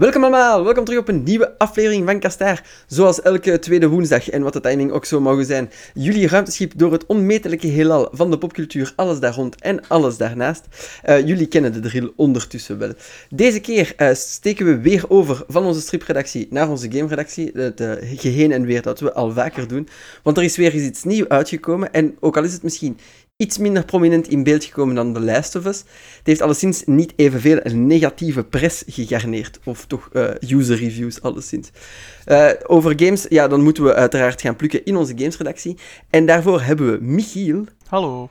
Welkom allemaal, welkom terug op een nieuwe aflevering van Kastaar. Zoals elke tweede woensdag, en wat de timing ook zo mogen zijn, jullie ruimteschip door het onmetelijke heelal van de popcultuur, alles daar rond en alles daarnaast. Uh, jullie kennen de drill ondertussen wel. Deze keer uh, steken we weer over van onze stripredactie naar onze gameredactie, het geheen en weer dat we al vaker doen. Want er is weer eens iets nieuws uitgekomen, en ook al is het misschien iets minder prominent in beeld gekomen dan The Last of Us. Het heeft alleszins niet evenveel negatieve press gegarneerd, of toch uh, user reviews alleszins. Uh, over games, ja, dan moeten we uiteraard gaan plukken in onze gamesredactie. En daarvoor hebben we Michiel. Hallo.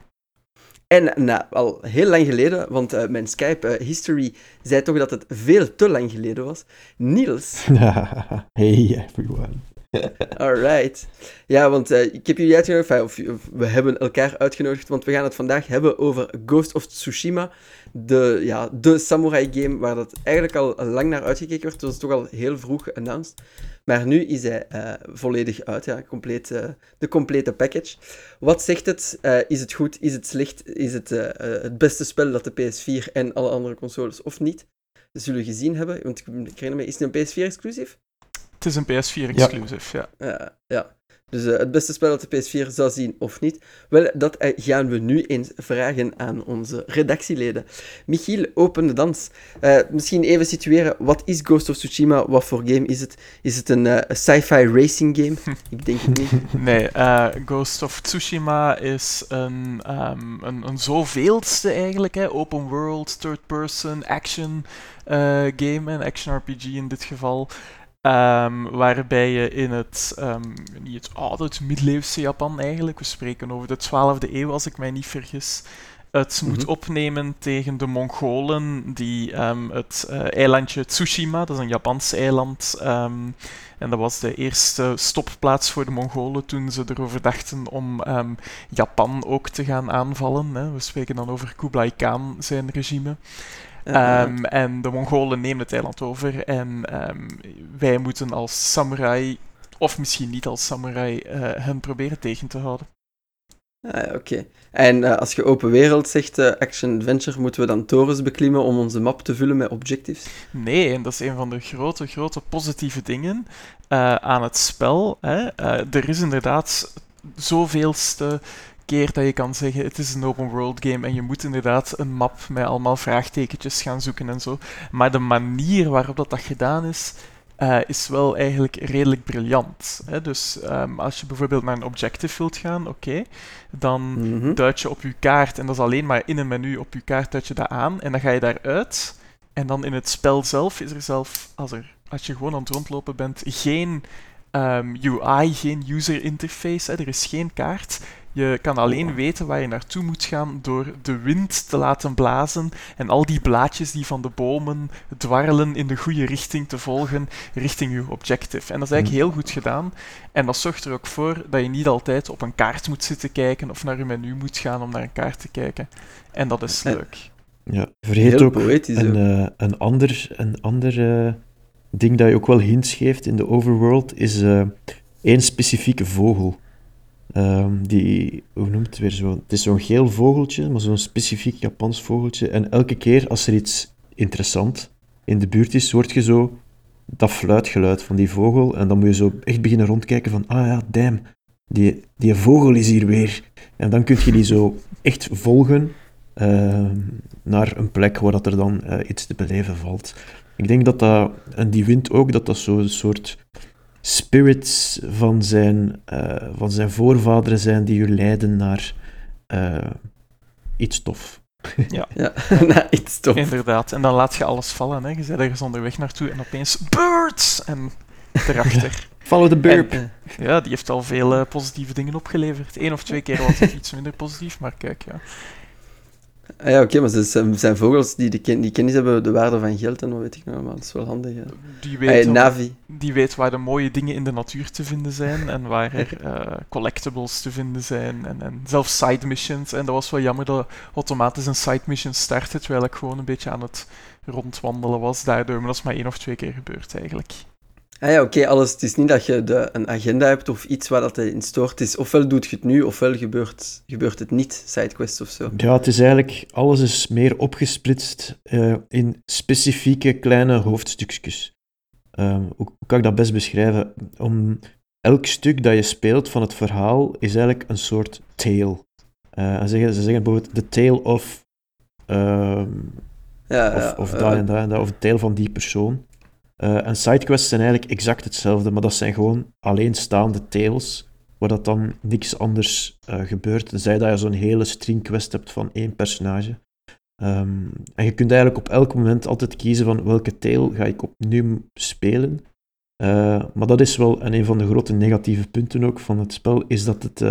En nou, al heel lang geleden, want uh, mijn Skype-history zei toch dat het veel te lang geleden was. Niels. hey everyone. Alright. Ja, want uh, ik heb jullie uitgenodigd, of, of, we hebben elkaar uitgenodigd, want we gaan het vandaag hebben over Ghost of Tsushima. De, ja, de samurai game waar dat eigenlijk al lang naar uitgekeken werd. Het was toch al heel vroeg geannounced. Maar nu is hij uh, volledig uit, ja, compleet, uh, de complete package. Wat zegt het? is het goed? Is het slecht? Is het het beste spel dat de PS4 en alle andere consoles of niet? Zullen we gezien hebben, want ik herinner me, is het een PS4-exclusief? Het is een PS4-exclusive, ja. Ja, ja. ja. Dus uh, het beste spel dat de PS4 zou zien of niet, wel, dat uh, gaan we nu eens vragen aan onze redactieleden. Michiel, open de dans. Uh, misschien even situeren, wat is Ghost of Tsushima? Wat voor game is het? Is het een sci-fi racing game? Ik denk het niet. Nee, Ghost of Tsushima is een, um, een, een zoveelste eigenlijk. Hè. Open world, third person, action game, een action RPG in dit geval. Um, waarbij je in het, um, niet het oude, het middeleeuwse Japan eigenlijk, we spreken over de 12e eeuw als ik mij niet vergis, het moet mhm. opnemen tegen de Mongolen die um, het uh, eilandje Tsushima, dat is een Japans eiland, en dat was de eerste stopplaats voor de Mongolen toen ze erover dachten om Japan ook te gaan aanvallen. Hè. We spreken dan over Kublai Khan, zijn regime. Um, en de Mongolen nemen het eiland over en um, wij moeten als samurai, of misschien niet als samurai, uh, hen proberen tegen te houden. Ah, Oké. En uh, als je open wereld zegt, uh, action-adventure, moeten we dan torens beklimmen om onze map te vullen met objectives? Nee, en dat is een van de grote, grote positieve dingen aan het spel. Hè. er is inderdaad zoveelste keer dat je kan zeggen het is een open world game en je moet inderdaad een map met allemaal vraagtekentjes gaan zoeken en zo. Maar de manier waarop dat, dat gedaan is, uh, is wel eigenlijk redelijk briljant. Hè? Dus um, als je bijvoorbeeld naar een objective wilt gaan, oké, okay, dan mm -hmm. duid je op je kaart, en dat is alleen maar in een menu op je kaart duid je dat aan, en dan ga je daaruit. En dan in het spel zelf is er zelf, als, er, als je gewoon aan het rondlopen bent, geen um, UI, geen user interface. Hè? Er is geen kaart. Je kan alleen weten waar je naartoe moet gaan door de wind te laten blazen en al die blaadjes die van de bomen dwarrelen in de goede richting te volgen richting je objective. En dat is eigenlijk heel goed gedaan. En dat zorgt er ook voor dat je niet altijd op een kaart moet zitten kijken of naar je menu moet gaan om naar een kaart te kijken. En dat is leuk. Ja, vergeet ook een, uh, een ander, een ander uh, ding dat je ook wel hints geeft in de overworld, is uh, één specifieke vogel. Um, die, hoe noemt het weer zo? Het is zo'n geel vogeltje, maar zo'n specifiek Japans vogeltje. En elke keer als er iets interessant in de buurt is, hoort je zo dat fluitgeluid van die vogel. En dan moet je zo echt beginnen rondkijken van, ah ja, damn, die, die vogel is hier weer. En dan kun je die zo echt volgen uh, naar een plek waar dat er dan uh, iets te beleven valt. Ik denk dat dat, en die wind ook, dat dat zo'n soort spirits van zijn, uh, van zijn voorvaderen zijn die u leiden naar uh, iets tof. Ja, ja naar iets tof. Inderdaad. En dan laat je alles vallen. Hè. Je bent ergens onderweg naartoe en opeens birds! En erachter. Follow the burp. En, ja, die heeft al veel uh, positieve dingen opgeleverd. Eén of twee keer was het iets minder positief, maar kijk, ja. Ah ja, oké, okay, maar ze zijn vogels die, de ken die kennis hebben de waarde van geld en wat weet ik nou, maar dat is wel handig. Ja. Die weet, hey, Navi. die weet waar de mooie dingen in de natuur te vinden zijn en waar er uh, collectibles te vinden zijn en, en zelfs side missions. En dat was wel jammer dat automatisch een side mission startte, terwijl ik gewoon een beetje aan het rondwandelen was daardoor. Maar dat is maar één of twee keer gebeurd eigenlijk. Ah ja, oké, alles. Het is niet dat je de, een agenda hebt of iets waar dat in stoort is. Ofwel doet je het nu, ofwel gebeurt, gebeurt het niet, sidequest of zo. Ja, het is eigenlijk, alles is meer opgesplitst uh, in specifieke kleine hoofdstukjes. Ehm, hoe, hoe kan ik dat best beschrijven? Om elk stuk dat je speelt van het verhaal is eigenlijk een soort tale. Uh, zeggen, ze zeggen bijvoorbeeld the tale of, ehm, Ja, of, ja, of eh, dat en dat en dat, of de tale van die persoon. Eh, en sidequests zijn eigenlijk exact hetzelfde, maar dat zijn gewoon alleenstaande tales, waar dat dan niks anders eh, gebeurt, tenzij dat je zo'n hele stringquest hebt van één personage. Ehm, en je kunt eigenlijk op elk moment altijd kiezen van welke tale ga ik opnieuw spelen. Eh, maar dat is wel en een van de grote negatieve punten ook van het spel, is dat het,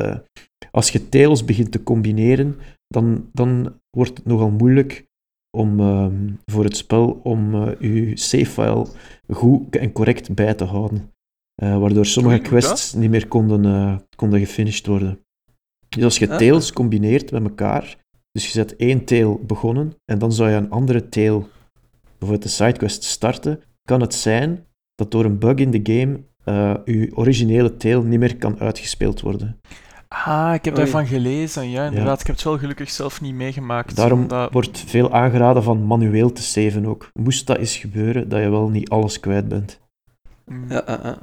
als je tales begint te combineren, dan, dan wordt het nogal moeilijk om, ehm, voor het spel om eh, je save-file goed en correct bij te houden. Eh, waardoor sommige quests niet meer konden, eh, konden gefinished worden. Dus als je Ah. tales combineert met elkaar, dus je zet één tale begonnen en dan zou je een andere tale, bijvoorbeeld de sidequest, starten, kan het zijn dat door een bug in de game je originele tale niet meer kan uitgespeeld worden. Ah, ik heb Oei. daarvan gelezen. Ja, inderdaad. Ik heb het wel gelukkig zelf niet meegemaakt. Daarom omdat- wordt veel aangeraden van manueel te saven ook. Moest dat eens gebeuren, dat je wel niet alles kwijt bent. Mm. Ja, ja, ja.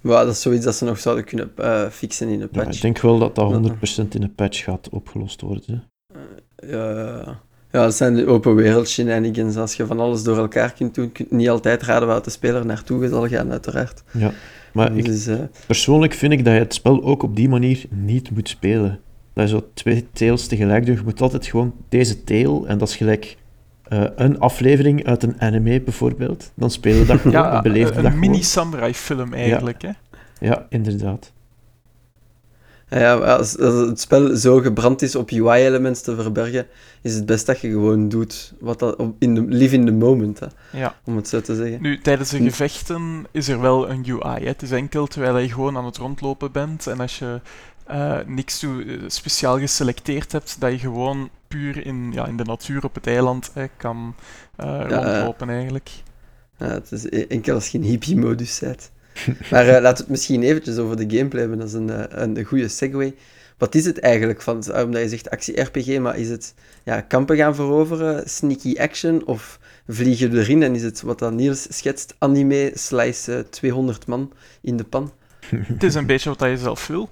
Maar dat is zoiets dat ze nog zouden kunnen eh, fixen in een Ja, patch. ik denk wel dat dat Ja. 100% in een patch gaat opgelost worden. Ja, ja, ja. ja, dat zijn de open wereld shenanigans. Als je van alles door elkaar kunt doen, kun je niet altijd raden waar de speler naartoe zal gaan, uiteraard. Maar ik, Dus, eh, persoonlijk vind ik dat je het spel ook op die manier niet moet spelen. Dat je zo twee tales tegelijk doet. Je moet altijd gewoon deze tale, en dat is gelijk eh, een aflevering uit een anime bijvoorbeeld. Dan speel je dat gewoon, Ja, dan beleef je een, een mini-samurai-film eigenlijk. Hè? Ja, inderdaad. Ja, maar als, als het spel zo gebrand is op UI-elements te verbergen, is het best dat je gewoon doet wat dat, in de, live in the moment, hè, Ja. om het zo te zeggen. Nu, tijdens de Hm. gevechten is er wel een UI. Hè. Het is enkel terwijl je gewoon aan het rondlopen bent en als je eh, niks toe, eh, speciaal geselecteerd hebt, dat je gewoon puur in, ja, in de natuur op het eiland hè, kan eh, Ja, rondlopen eigenlijk. Ja, het is e- enkel als je in hippie-modus bent. Maar eh, laten we het misschien eventjes over de gameplay hebben. Dat is een, eh, een, een goede segue. Wat is het eigenlijk? Van, omdat je zegt actie-RPG, maar is het ja, kampen gaan veroveren, sneaky action, of vlieg je erin en is het wat dan Niels schetst, anime, slice eh, 200 man in de pan? Het is een beetje wat je zelf wil.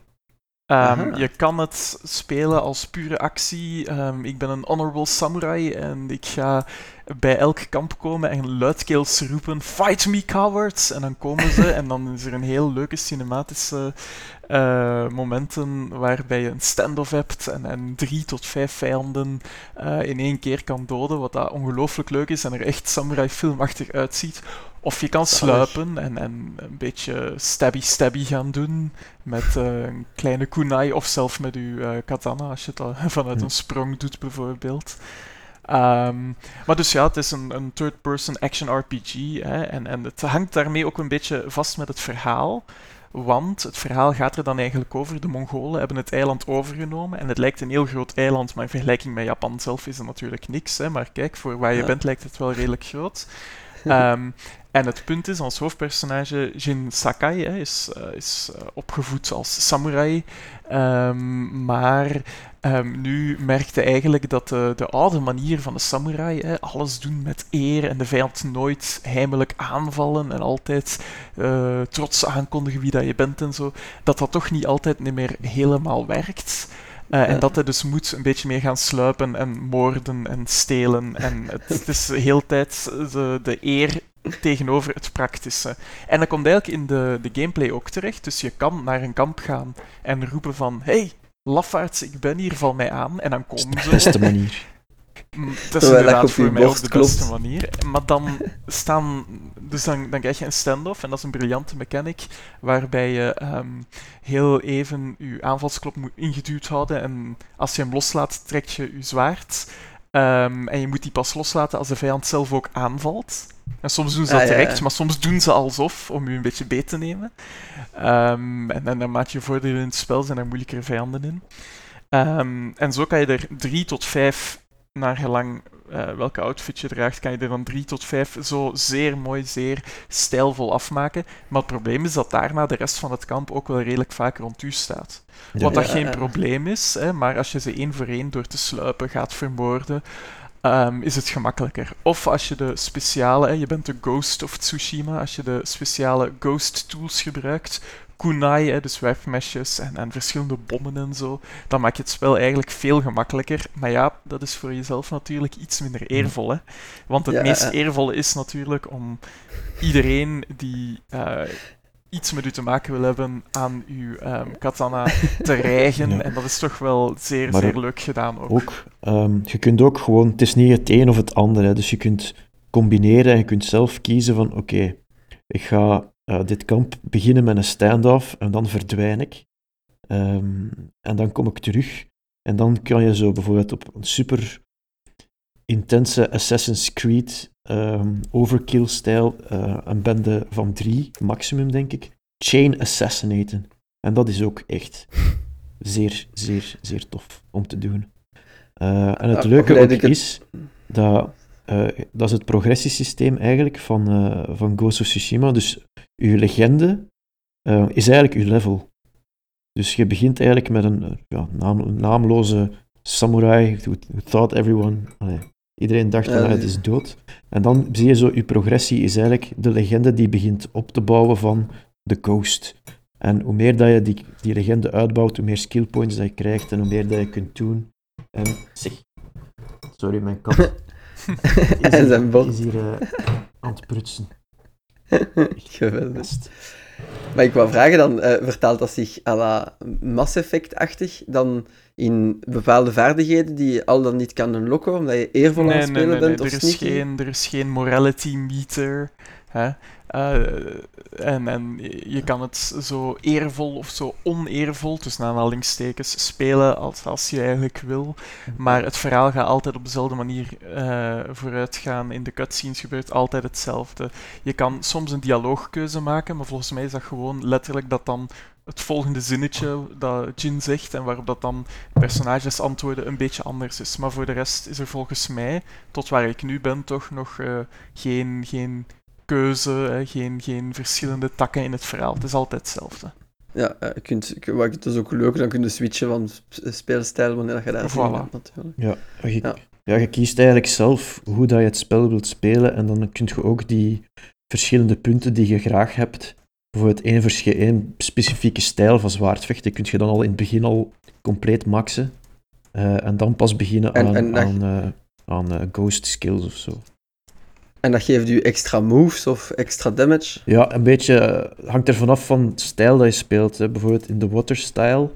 Ehm, je kan het spelen als pure actie. Ehm, ik ben een honorable samurai en ik ga bij elk kamp komen en luidkeels roepen: Fight me, cowards! En dan komen ze en dan is er een heel leuke cinematische eh, momenten waarbij je een standoff hebt en, en drie tot vijf vijanden eh, in één keer kan doden, wat dat ongelooflijk leuk is en er echt samurai-filmachtig uitziet. Of je kan sluipen en, en een beetje stabby-stabby gaan doen met eh, een kleine kunai of zelf met je katana als je het vanuit Hm. een sprong doet bijvoorbeeld. Ehm, maar dus ja, het is een, een third-person action RPG hè, en, en het hangt daarmee ook een beetje vast met het verhaal. Want het verhaal gaat er dan eigenlijk over. De Mongolen hebben het eiland overgenomen. En het lijkt een heel groot eiland, maar in vergelijking met Japan zelf is het natuurlijk niks. Hè. Maar kijk, voor waar je Ja. bent lijkt het wel redelijk groot. Ehm, en het punt is, ons hoofdpersonage Jin Sakai hè, is, eh, is eh, opgevoed als samurai. Ehm, maar ehm, nu merkte eigenlijk dat de, de oude manier van de samurai, hè, alles doen met eer en de vijand nooit heimelijk aanvallen en altijd eh, trots aankondigen wie dat je bent en zo, dat dat toch niet altijd meer helemaal werkt. Eh, en dat hij dus moet een beetje meer gaan sluipen en moorden en stelen. En het, het is de hele tijd de, de eer tegenover het praktische. En dat komt eigenlijk in de, de gameplay ook terecht. Dus je kan naar een kamp gaan en roepen van... Hey, lafaards, ik ben hier, val mij aan. En dan komen de ze. beste manier. Mm, Dat is Terwijl inderdaad voor mij ook de beste manier. Maar dan staan... Dus dan, dan krijg je een standoff, en dat is een briljante mechanic, waarbij je ehm, heel even je aanvalsklop moet ingeduwd houden, en als je hem loslaat, trek je je zwaard. Ehm, en je moet die pas loslaten als de vijand zelf ook aanvalt. En soms doen ze dat Ah, ja, direct, maar soms doen ze alsof, om je een beetje beet te nemen. Ehm, en, en naarmate je vordert in het spel, zijn er moeilijkere vijanden in. En zo kan je er drie tot vijf, naar gelang eh, welke outfit je draagt, kan je er dan drie tot vijf zo zeer mooi, zeer stijlvol afmaken. Maar het probleem is dat daarna de rest van het kamp ook wel redelijk vaak rond u staat. Ja. Wat dat Ja, geen ja. probleem is, hè, maar als je ze één voor één door te sluipen gaat vermoorden, ehm, is het gemakkelijker. Of als je de speciale, hè, je bent de Ghost of Tsushima, als je de speciale Ghost tools gebruikt, kunai, hè, dus webmeshes en, en verschillende bommen en zo, dan maak je het spel eigenlijk veel gemakkelijker. Maar ja, dat is voor jezelf natuurlijk iets minder eervol. Hè? Want het meest eervolle is natuurlijk om iedereen die uh, iets met u te maken wil hebben aan uw um, katana te rijgen. En dat is toch wel zeer, zeer leuk gedaan ook. ook um, je kunt ook gewoon, het is niet het een of het ander. Hè, dus je kunt combineren en je kunt zelf kiezen van oké, ik ga uh, dit kamp beginnen met een standoff en dan verdwijn ik. Um, en dan kom ik terug. En dan kan je zo bijvoorbeeld op een super intense Assassin's Creed um, overkill-stijl uh, een bende van drie, maximum denk ik, chain assassinaten. En dat is ook echt zeer, zeer, zeer tof om te doen. Uh, en het leuke ook is dat uh, dat is het progressiesysteem eigenlijk van, uh, van Ghost of Tsushima. Dus je legende uh, is eigenlijk je level. Dus je begint eigenlijk met een ja, naam, naamloze samurai who, who thought everyone... Allee, iedereen dacht dat hij is dood. En dan zie je zo, je progressie is eigenlijk de legende die begint op te bouwen van de Ghost. En hoe meer dat je die, die legende uitbouwt, hoe meer skill points dat je krijgt en hoe meer dat je kunt doen. En zeg... Sorry, mijn kat. en zijn bot. is hier uh, aan het prutsen. Geweldig. Maar ik wou vragen dan, uh, vertaalt dat zich à la Mass Effect-achtig dan in bepaalde vaardigheden die je al dan niet kan unlocken, omdat je eervol aan het spelen nee, nee, bent? Nee, er, is geen, er is geen morality meter. Hè? Uh, en, en je kan het zo eervol of zo oneervol, tussen aanhalingstekens, spelen als, als je eigenlijk wil. Maar het verhaal gaat altijd op dezelfde manier uh, vooruit gaan. In de cutscenes gebeurt altijd hetzelfde. Je kan soms een dialoogkeuze maken, maar volgens mij is dat gewoon letterlijk dat dan het volgende zinnetje dat Jin zegt en waarop dat dan personages antwoorden een beetje anders is. Maar voor de rest is er volgens mij, tot waar ik nu ben, toch nog uh, geen, geen keuze, geen, geen verschillende takken in het verhaal. Het is altijd hetzelfde. Ja, je kunt, wat het is ook leuk, dan kun je switchen van speelstijl wanneer je daar voilà. natuurlijk. Ja, je, ja. ja, je kiest eigenlijk zelf hoe dat je het spel wilt spelen en dan kun je ook die verschillende punten die je graag hebt, bijvoorbeeld één, één specifieke stijl van zwaardvechten, kun je dan al in het begin al compleet maxen uh, en dan pas beginnen aan, en aan, uh, aan uh, ghost skills of zo. En dat geeft u extra moves of extra damage? Ja, een beetje eh, hangt er vanaf van de stijl dat je speelt. Hè. Bijvoorbeeld in de water style.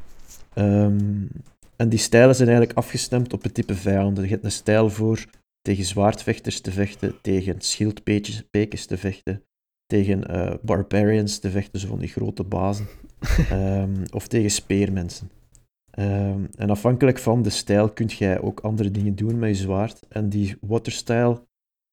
Um, en die stijlen zijn eigenlijk afgestemd op het type vijanden. Je hebt een stijl voor tegen zwaardvechters te vechten, tegen schildpekens te vechten, tegen uh, barbarians te vechten, zo van die grote bazen, um, of tegen speermensen. Um, en afhankelijk van de stijl kun jij ook andere dingen doen met je zwaard. En die waterstyle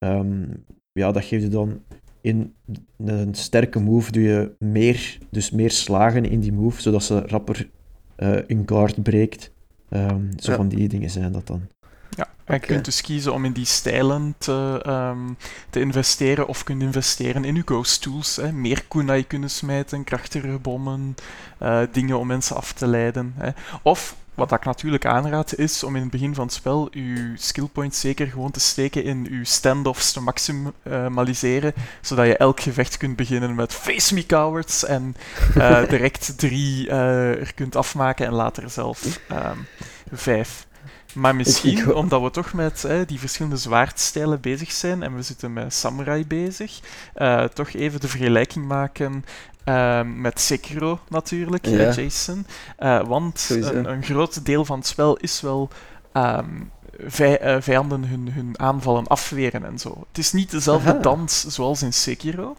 Um, ja, dat geeft je dan in een sterke move doe je meer, dus meer slagen in die move, zodat ze rapper uh, in guard breekt. Um, zo van die dingen zijn dat dan. Ja, en je kunt dus kiezen om in die stijlen te, um, te investeren of kunt investeren in je ghost tools. Hè. Meer kunai kunnen smijten, krachtigere bommen, uh, dingen om mensen af te leiden. Hè. Of wat ik natuurlijk aanraad is om in het begin van het spel uw skillpoints zeker gewoon te steken in uw standoffs te maximaliseren, zodat je elk gevecht kunt beginnen met face me cowards en uh, direct drie uh, er kunt afmaken en later zelf um, vijf. Maar misschien, omdat we toch met die verschillende zwaardstijlen bezig zijn en we zitten met samurai bezig, uh, toch even de vergelijking maken Ehm, met Sekiro natuurlijk, ja. Jason. Uh, want een, een, groot deel van het spel is wel um, vij uh, vijanden hun, hun aanvallen afweren en zo. Het is niet dezelfde dans zoals in Sekiro.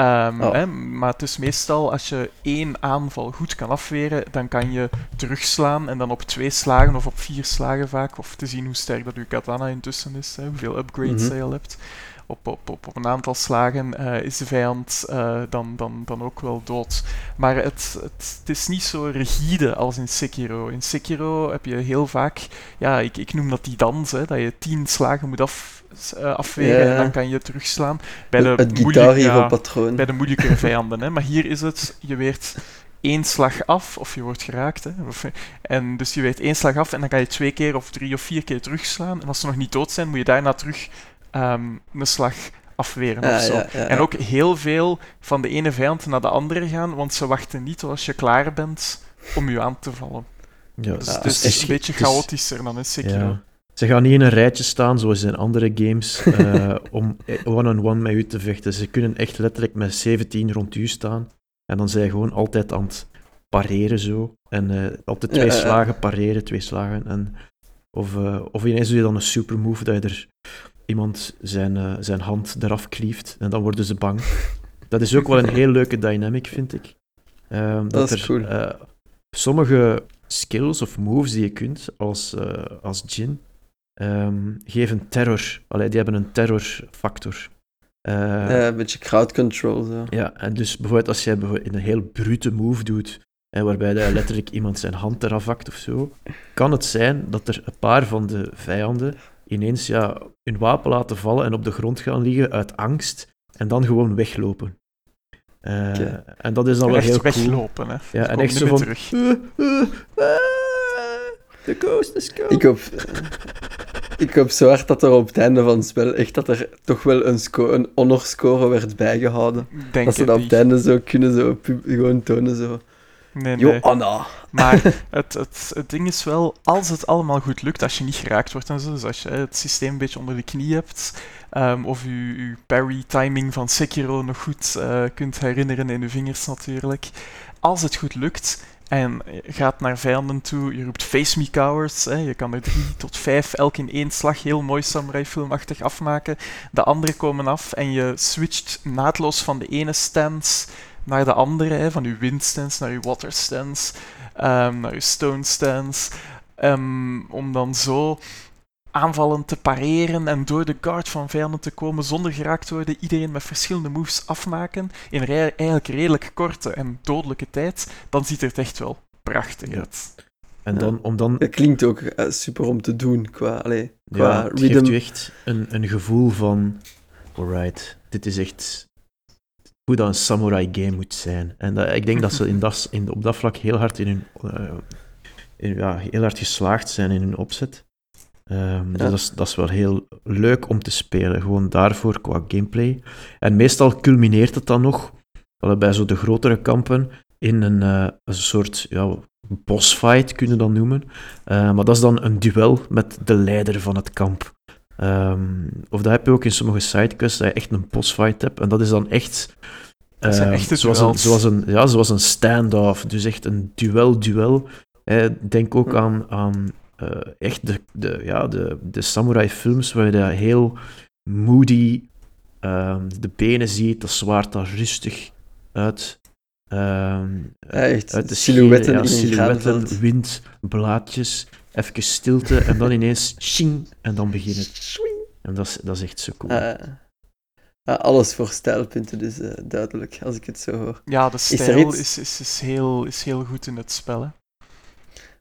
Um, oh. hè, maar het is meestal als je één aanval goed kan afweren, dan kan je terugslaan en dan op twee slagen of op vier slagen vaak, of te zien hoe sterk dat je katana intussen is, hè, hoeveel upgrades mm -hmm. je al hebt op, op, op, op een aantal slagen uh, is de vijand uh, dan, dan, dan ook wel dood. Maar het, het, het, is niet zo rigide als in Sekiro. In Sekiro heb je heel vaak, ja, ik, ik noem dat die dans, hè, dat je tien slagen moet af, uh, afweren ja. en dan kan je terugslaan. Bij de het, ja, patroon. Bij de moeilijkere vijanden. Hè. Maar hier is het, je weet één slag af, of je wordt geraakt. Hè, of, en dus je weet één slag af en dan kan je twee keer of drie of vier keer terugslaan. En als ze nog niet dood zijn, moet je daarna terug ehm, een slag afweren of zo. en ook heel veel van de ene vijand naar de andere gaan, want ze wachten niet als je klaar bent om je aan te vallen. Ja, dus het is, een beetje chaotischer dan een Sekiro. Ze gaan niet in een rijtje staan, zoals in andere games, uh, om one-on-one met u te vechten. Ze kunnen echt letterlijk met 17 rond u staan. En dan zijn gewoon altijd aan het pareren zo. En uh, altijd twee slagen pareren, twee slagen. En, of, uh, of ineens doe je dan een supermove dat je er iemand zijn, zijn hand eraf klieft. En dan worden ze bang. Dat is ook wel een heel leuke dynamic, vind ik. Um, dat, dat, is er, cool. sommige skills of moves die je kunt als, als Jin um, geven terror. Allee, die hebben een terrorfactor. Ja, een beetje crowd control. Zo. Ja, en dus bijvoorbeeld als jij een heel brute move doet, waarbij letterlijk iemand zijn hand eraf hakt of zo, kan het zijn dat er een paar van de vijanden ineens ja, hun wapen laten vallen en op de grond gaan liggen uit angst en dan gewoon weglopen. Uh, En dat is dan wel heel weglopen, hè. Ja, en echt zo van... Terug. Uh, the ghost is coming. Ik hoop... Ik hoop zo hard dat er op het einde van het spel echt dat er toch wel een, een honor-score werd bijgehouden. Denk dat ze dat op het einde zo kunnen zo gewoon tonen zo. Nee, nee. Maar het, het, het ding is wel, als het allemaal goed lukt, als je niet geraakt wordt en zo, dus als je het systeem een beetje onder de knie hebt, um, of je, je parry-timing van Sekiro nog goed uh, kunt herinneren in je vingers natuurlijk, als het goed lukt, en gaat naar vijanden toe, je roept face me cowards. Hè. Je kan er drie tot vijf elk in één slag heel mooi samurai filmachtig afmaken. De andere komen af en je switcht naadloos van de ene stance naar de andere. Hè. Van je wind stance naar je water stance, um, naar je stone stance. Um, om dan zo aanvallen te pareren en door de guard van vijanden te komen zonder geraakt te worden, iedereen met verschillende moves afmaken in eigenlijk redelijk korte en dodelijke tijd, dan ziet het echt wel prachtig uit. En dan, om dan... Het klinkt ook eh, super om te doen qua, allee, qua ja, het geeft u echt een, een gevoel van, alright, dit is echt hoe dat een samurai game moet zijn. En dat, ik denk dat ze in dat, in, op dat vlak heel hard in hun... Uh, in, ja, heel hard geslaagd zijn in hun opzet. Um, dat, is, dat is wel heel leuk om te spelen, gewoon daarvoor qua gameplay. En meestal culmineert het dan nog, bij zo de grotere kampen, in een, uh, een soort ja, bossfight, kunnen we dat noemen. Uh, maar dat is dan een duel met de leider van het kamp. Um, of dat heb je ook in sommige sidequests, dat je echt een bossfight hebt. En dat is dan echt... Uh, echt zoals, een, zoals, een, ja, zoals een stand-off, dus echt een duel-duel. Denk ook aan, aan uh, echt de, de, ja, de, de samurai-films waar je dat heel moody um, de benen ziet, dat zwaard daar rustig uit. Ja, echt, uit de silhouetten, ja, silhouetten wind, blaadjes, even stilte en dan ineens shing en dan begint het. En dat is, dat is echt zo cool. Uh, uh, alles voor stijlpunten, dus uh, duidelijk, als ik het zo hoor. Ja, de stijl is, is, is, heel, is heel goed in het spel. Hè?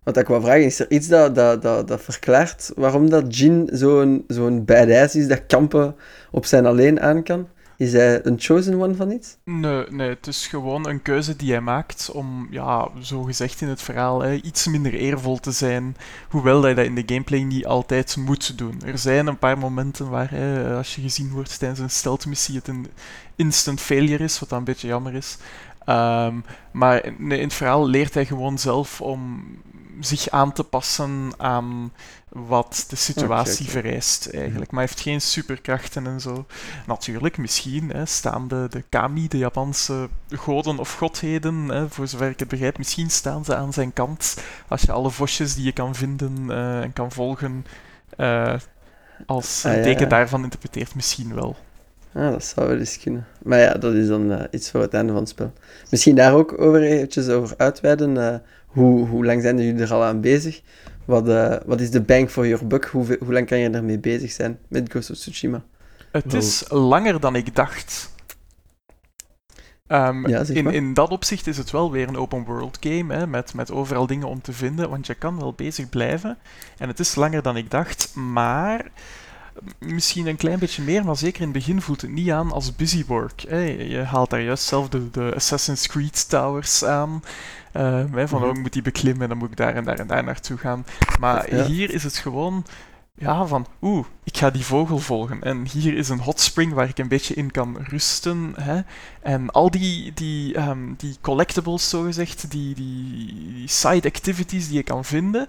Wat ik wou vragen, is er iets dat, dat, dat, dat verklaart waarom dat Jin zo'n zo'n badass is dat kampen op zijn alleen aan kan? Is hij een chosen one van iets? Nee, nee, het is gewoon een keuze die hij maakt om, ja, zo gezegd in het verhaal, hè, iets minder eervol te zijn. Hoewel hij dat in de gameplay niet altijd moet doen. Er zijn een paar momenten waar, hè, als je gezien wordt tijdens een stealth missie, het een instant failure is, wat dan een beetje jammer is. Ehm, maar in het verhaal leert hij gewoon zelf om zich aan te passen aan wat de situatie vereist, eigenlijk. Maar hij heeft geen superkrachten en zo. Natuurlijk, misschien hè, staan de, de kami, de Japanse goden of godheden, hè, voor zover ik het begrijp, misschien staan ze aan zijn kant. Als je alle vosjes die je kan vinden uh, en kan volgen uh, als ah, teken daarvan interpreteert, misschien wel. Ah, dat zou wel eens kunnen. Maar ja, dat is dan uh, iets voor het einde van het spel. Misschien daar ook over eventjes over uitweiden. Hoe, hoe lang zijn jullie er al aan bezig? Wat, uh, wat is de bang for your buck? Hoe, hoe lang kan je ermee bezig zijn met Ghost of Tsushima? Het is langer dan ik dacht. Um, ja, in, in dat opzicht is het wel weer een open world game, hè, met, met overal dingen om te vinden, want je kan wel bezig blijven. En het is langer dan ik dacht, maar misschien een klein beetje meer, maar zeker in het begin voelt het niet aan als busy work. Hè. Je haalt daar juist zelf de, de Assassin's Creed Towers aan. Uh, van, oh, ik moet die beklimmen, dan moet ik daar en daar en daar naartoe gaan. Maar hier is het gewoon ja, van oeh, ik ga die vogel volgen. En hier is een hot spring waar ik een beetje in kan rusten. Hè? En al die, die, um, die collectibles, zogezegd, die, die, die side activities die je kan vinden.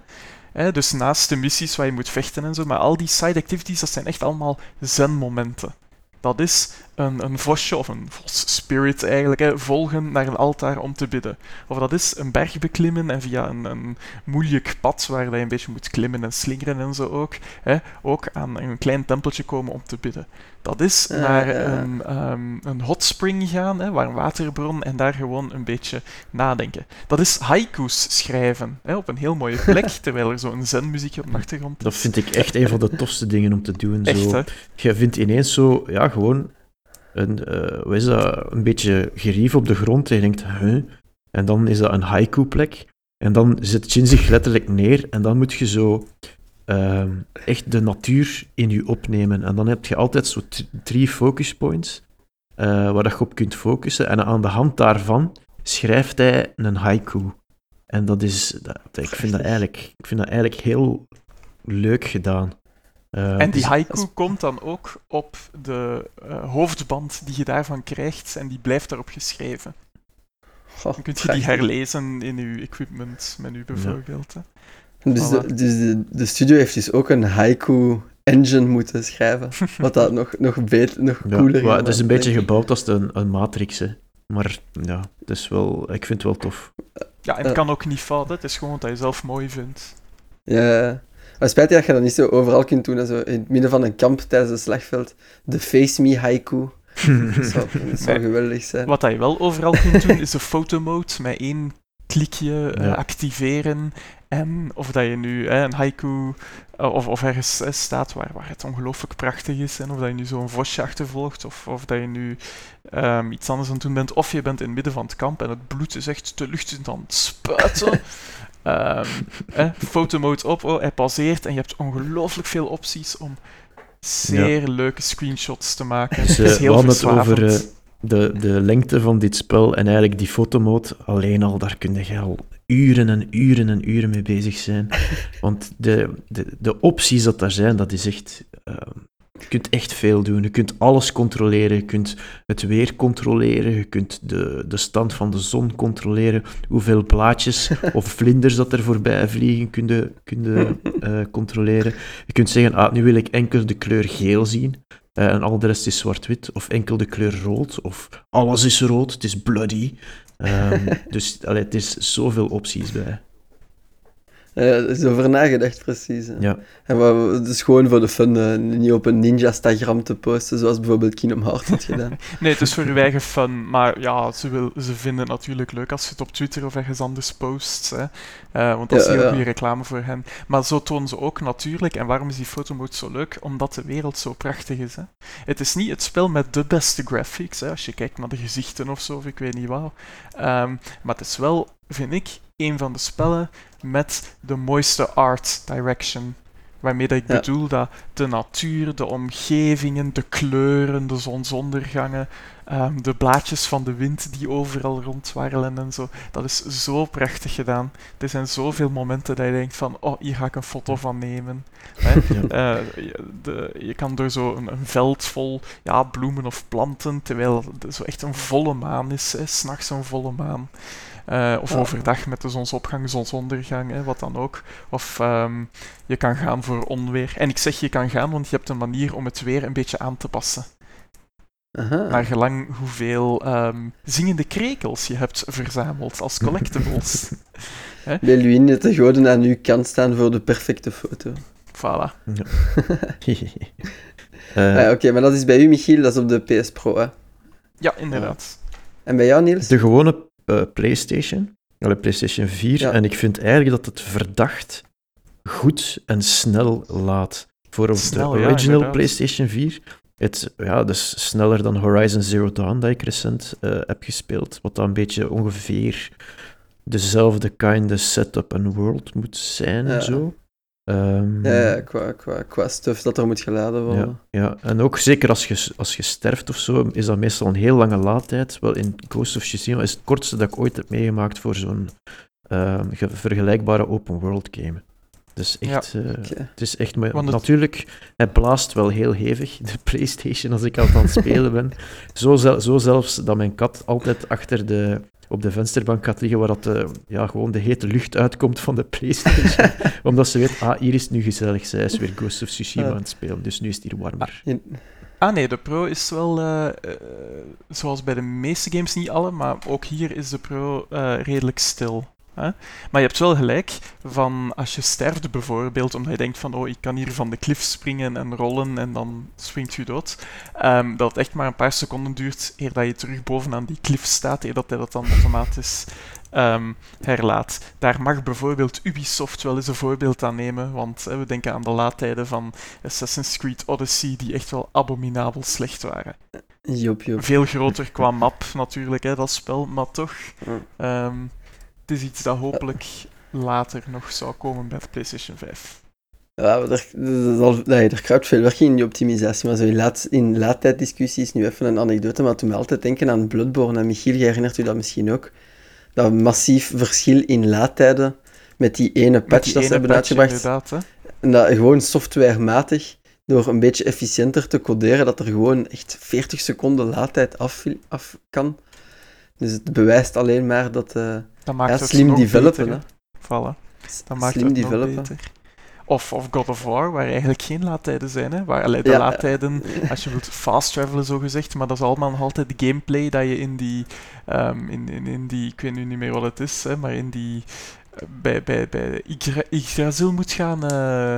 Hè? Dus naast de missies waar je moet vechten en zo, maar al die side activities, dat zijn echt allemaal zen-momenten. Dat is een, een vosje, of een vos spirit eigenlijk, hè, volgen naar een altaar om te bidden. Of dat is een berg beklimmen en via een, een moeilijk pad waar je een beetje moet klimmen en slingeren en zo ook, hè, ook aan een klein tempeltje komen om te bidden. Dat is naar een, um, een hot spring gaan, hè, waar een waterbron, en daar gewoon een beetje nadenken. Dat is haiku's schrijven, hè, op een heel mooie plek, terwijl er zo'n zenmuziekje op de achtergrond is. Dat vind ik echt een van de tofste dingen om te doen. Echt, zo. Je vindt ineens zo, ja, gewoon een, uh, is dat, een beetje gerief op de grond en je denkt, huh? En dan is dat een haiku-plek. En dan zet Jin zich letterlijk neer en dan moet je zo uh, echt de natuur in je opnemen. En dan heb je altijd zo drie focus points uh, waar je op kunt focussen. En aan de hand daarvan schrijft hij een haiku. En dat is, dat, ik, vind dat eigenlijk, ik vind dat eigenlijk heel leuk gedaan. Uh, en die dus haiku komt dan ook op de uh, hoofdband die je daarvan krijgt en die blijft daarop geschreven. dan kun je die herlezen in je equipment menu bijvoorbeeld. Ja. Dus, de, dus de, de, studio heeft dus ook een haiku engine moeten schrijven, wat dat nog, nog, beter, nog cooler is. Het is een beetje gebouwd als een, een matrix, hè. maar ja, het is wel, ik vind het wel tof. Ja, en het kan ook niet fout, het is gewoon dat je zelf mooi vindt. Ja, maar spijtig dat je dat niet zo overal kunt doen. Zo in het midden van een kamp tijdens een slagveld. De Face Me haiku. dat zou, geweldig zijn. Wat je wel overal kunt doen, is een fotomode met één klikje uh, activeren. En of dat je nu een haiku uh, of, of ergens staat waar, waar het ongelooflijk prachtig is. En of dat je nu zo'n vosje achtervolgt. Of, of dat je nu um, iets anders aan het doen bent. Of je bent in het midden van het kamp en het bloed is echt de lucht in aan het spuiten. Um, eh, fotomode op, oh, hij pauzeert en je hebt ongelooflijk veel opties om zeer leuke screenshots te maken. Dus, het is heel het over uh, de, de lengte van dit spel en eigenlijk die fotomode alleen al, daar kun je al uren en uren en uren mee bezig zijn. Want de, de, de opties dat daar zijn, dat is echt... Uh, je kunt echt veel doen. Je kunt alles controleren. Je kunt het weer controleren. Je kunt de, de stand van de zon controleren. Hoeveel blaadjes of vlinders dat er voorbij vliegen kun je, kun je uh, controleren. Je kunt zeggen, ah, nu wil ik enkel de kleur geel zien. Uh, en al de rest is zwart-wit. Of enkel de kleur rood. Of alles is rood. Het is bloody. Um, dus allee, het is zoveel opties bij. Ja, er is over nagedacht, precies. Ja. En wat, het is gewoon voor de fun, uh, niet op een Ninja-stagram te posten, zoals bijvoorbeeld Kingdom Hearts had gedaan. nee, het is voor uw eigen fun. Maar ja, ze, wil, ze vinden het natuurlijk leuk als je het op Twitter of ergens anders post. Hè. Uh, want dat is heel goede reclame voor hen. Maar zo tonen ze ook natuurlijk, en waarom is die fotomode zo leuk? Omdat de wereld zo prachtig is. Hè. Het is niet het spel met de beste graphics, hè, als je kijkt naar de gezichten of zo, of ik weet niet wat. Um, maar het is wel, vind ik, een van de spellen met de mooiste art direction. Waarmee dat ik bedoel dat de natuur, de omgevingen, de kleuren, de zonsondergangen, um, de blaadjes van de wind die overal rondwarrelen en zo. Dat is zo prachtig gedaan. Er zijn zoveel momenten dat je denkt van, oh, hier ga ik een foto van nemen. Hè? Uh, de, je kan door zo een, een, veld vol ja, bloemen of planten, terwijl het zo echt een volle maan is, s'nachts een volle maan. Uh, of overdag met de zonsopgang, zonsondergang, hè, wat dan ook. Of um, je kan gaan voor onweer. En ik zeg je kan gaan, want je hebt een manier om het weer een beetje aan te passen. Aha. Naar gelang hoeveel um, zingende krekels je hebt verzameld als collectibles. Beluin, dat de goden aan uw kant staan voor de perfecte foto. Voilà. Ja. uh, ah, Oké, maar dat is bij u, Michiel, dat is op de PS Pro, hè? Ja, inderdaad. En bij jou, Niels? De gewone uh, PlayStation, de PlayStation 4. En ik vind eigenlijk dat het verdacht goed en snel laat. Voor de original PlayStation 4. Het, ja, dus sneller dan Horizon Zero Dawn, dat ik recent uh, heb gespeeld. Wat dan een beetje ongeveer dezelfde kind of setup en world moet zijn en zo. Um, ja, qua, qua, qua stuff dat er moet geladen worden. Ja, ja, en ook zeker als je, als je sterft of zo, is dat meestal een heel lange laadtijd. Wel, in Ghost of Tsushima is het kortste dat ik ooit heb meegemaakt voor zo'n uh, vergelijkbare open world game. Dus echt, ja. uh, okay. het is echt... Maar, natuurlijk, hij blaast wel heel hevig, de Playstation, als ik aan het spelen ben. Zo, zo zelfs dat mijn kat altijd achter de op de vensterbank gaat liggen, waar dat, uh, ja, gewoon de hete lucht uitkomt van de PlayStation. Omdat ze weet, ah, hier is het nu gezellig. Zij is weer Ghost of Tsushima aan het spelen, dus nu is het hier warmer. Ah, ah nee, de Pro is wel, uh, uh, zoals bij de meeste games, niet alle, maar ook hier is de Pro redelijk stil. Hè? Maar je hebt wel gelijk van als je sterft bijvoorbeeld, omdat je denkt van oh, ik kan hier van de klif springen en rollen en dan springt je dood, um, dat het echt maar een paar seconden duurt eer dat je terug bovenaan die klif staat, eer dat hij dat dan automatisch um, herlaat. Daar mag bijvoorbeeld Ubisoft wel eens een voorbeeld aan nemen, want hè, we denken aan de laadtijden van Assassin's Creed Odyssey, die echt wel abominabel slecht waren. Jop. Veel groter qua map natuurlijk, hè, dat spel, maar toch... Um, het is iets dat hopelijk later nog zou komen bij de PlayStation 5. Ja, er, er, er, er kruipt veel werk in die optimisatie, maar zo in, laat, in laadtijddiscussies nu even een anekdote, maar toen me altijd denken aan Bloodborne. En Michiel, herinnert u dat misschien ook? Dat massief verschil in laadtijden met die ene patch die dat ze hebben uitgebracht. En dat gewoon softwarematig, door een beetje efficiënter te coderen, dat er gewoon echt 40 seconden laadtijd af, af kan. Dus het bewijst alleen maar dat... Uh, dat maakt ja, het slim developen, beter, Vallen. Dat maakt slim het developen. nog beter. Of, of God of War, waar eigenlijk geen laadtijden zijn. Hè? Waar, allee, de Ja. laadtijden, als je wilt fast travelen zo gezegd, maar dat is allemaal nog altijd de gameplay dat je in die, ehm, in, in, in die, ik weet nu niet meer wat het is, hè, maar in die, eh, bij, bij, bij Yggdra- Yggdrasil moet gaan, eh,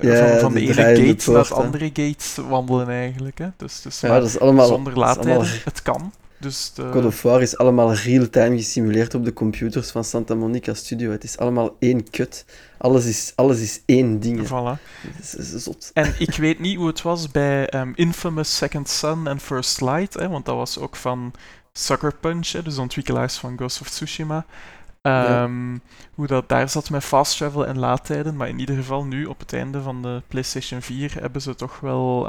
Ja, van, van de de ene gate naar de hè. andere gate wandelen eigenlijk. Hè? Dus, dus Ja, dat is allemaal... zonder laadtijden, allemaal- het kan. Dus de, God of War is allemaal real-time gesimuleerd op de computers van Santa Monica Studio. Het is allemaal één kut. Alles is, alles is één ding. Voilà. Is, is zot. En ik weet niet hoe het was bij ehm, Infamous Second Son en First Light, hè, want dat was ook van Sucker Punch, hè, dus de ontwikkelaars van Ghost of Tsushima. Ehm, Hoe dat daar zat met fast travel en laadtijden, maar in ieder geval nu op het einde van de PlayStation 4 hebben ze toch wel,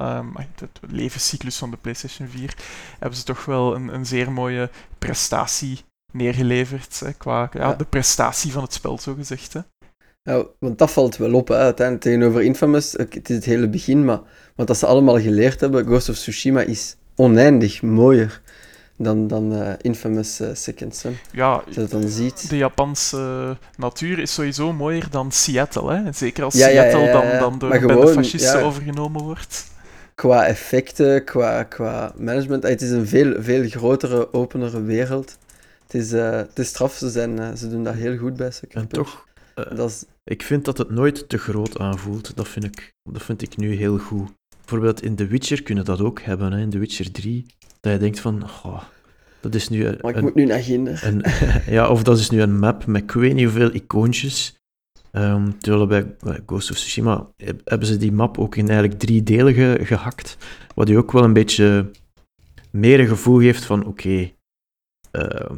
de de levenscyclus van de PlayStation 4, hebben ze toch wel een, een zeer mooie prestatie neergeleverd, hè, qua ja, Ja. de prestatie van het spel, zo gezegd. Hè. Ja, want dat valt wel op, hè, uiteindelijk tegenover Infamous. Het is het hele begin, maar wat dat ze allemaal geleerd hebben, Ghost of Tsushima is oneindig mooier dan, dan eh, Infamous eh, Second Son. Ja, Als je dat dan ziet. de Japanse natuur is sowieso mooier dan Seattle. Hè? Zeker als Ja, ja, ja, Seattle ja, dan, dan door de fascisten ja. overgenomen wordt. Qua effecten, qua, qua management. eh, Het is een veel, veel grotere, openere wereld. Het is, eh, het is straf, ze, zijn, ze doen dat heel goed bij Sucker En toch, Dat is, ik vind dat het nooit te groot aanvoelt. Dat vind ik, dat vind ik nu heel goed. Bijvoorbeeld in The Witcher kunnen dat ook hebben, hè, in The Witcher 3. Dat je denkt van, oh, dat is nu een, maar ik moet nu naar Ginder. een- ja, of dat is nu een map met ik weet niet hoeveel icoontjes. Ehm, terwijl bij, Ghost of Tsushima heb- hebben ze die map ook in eigenlijk drie delen ge- gehakt. Wat je ook wel een beetje meer een gevoel geeft van oké, eh,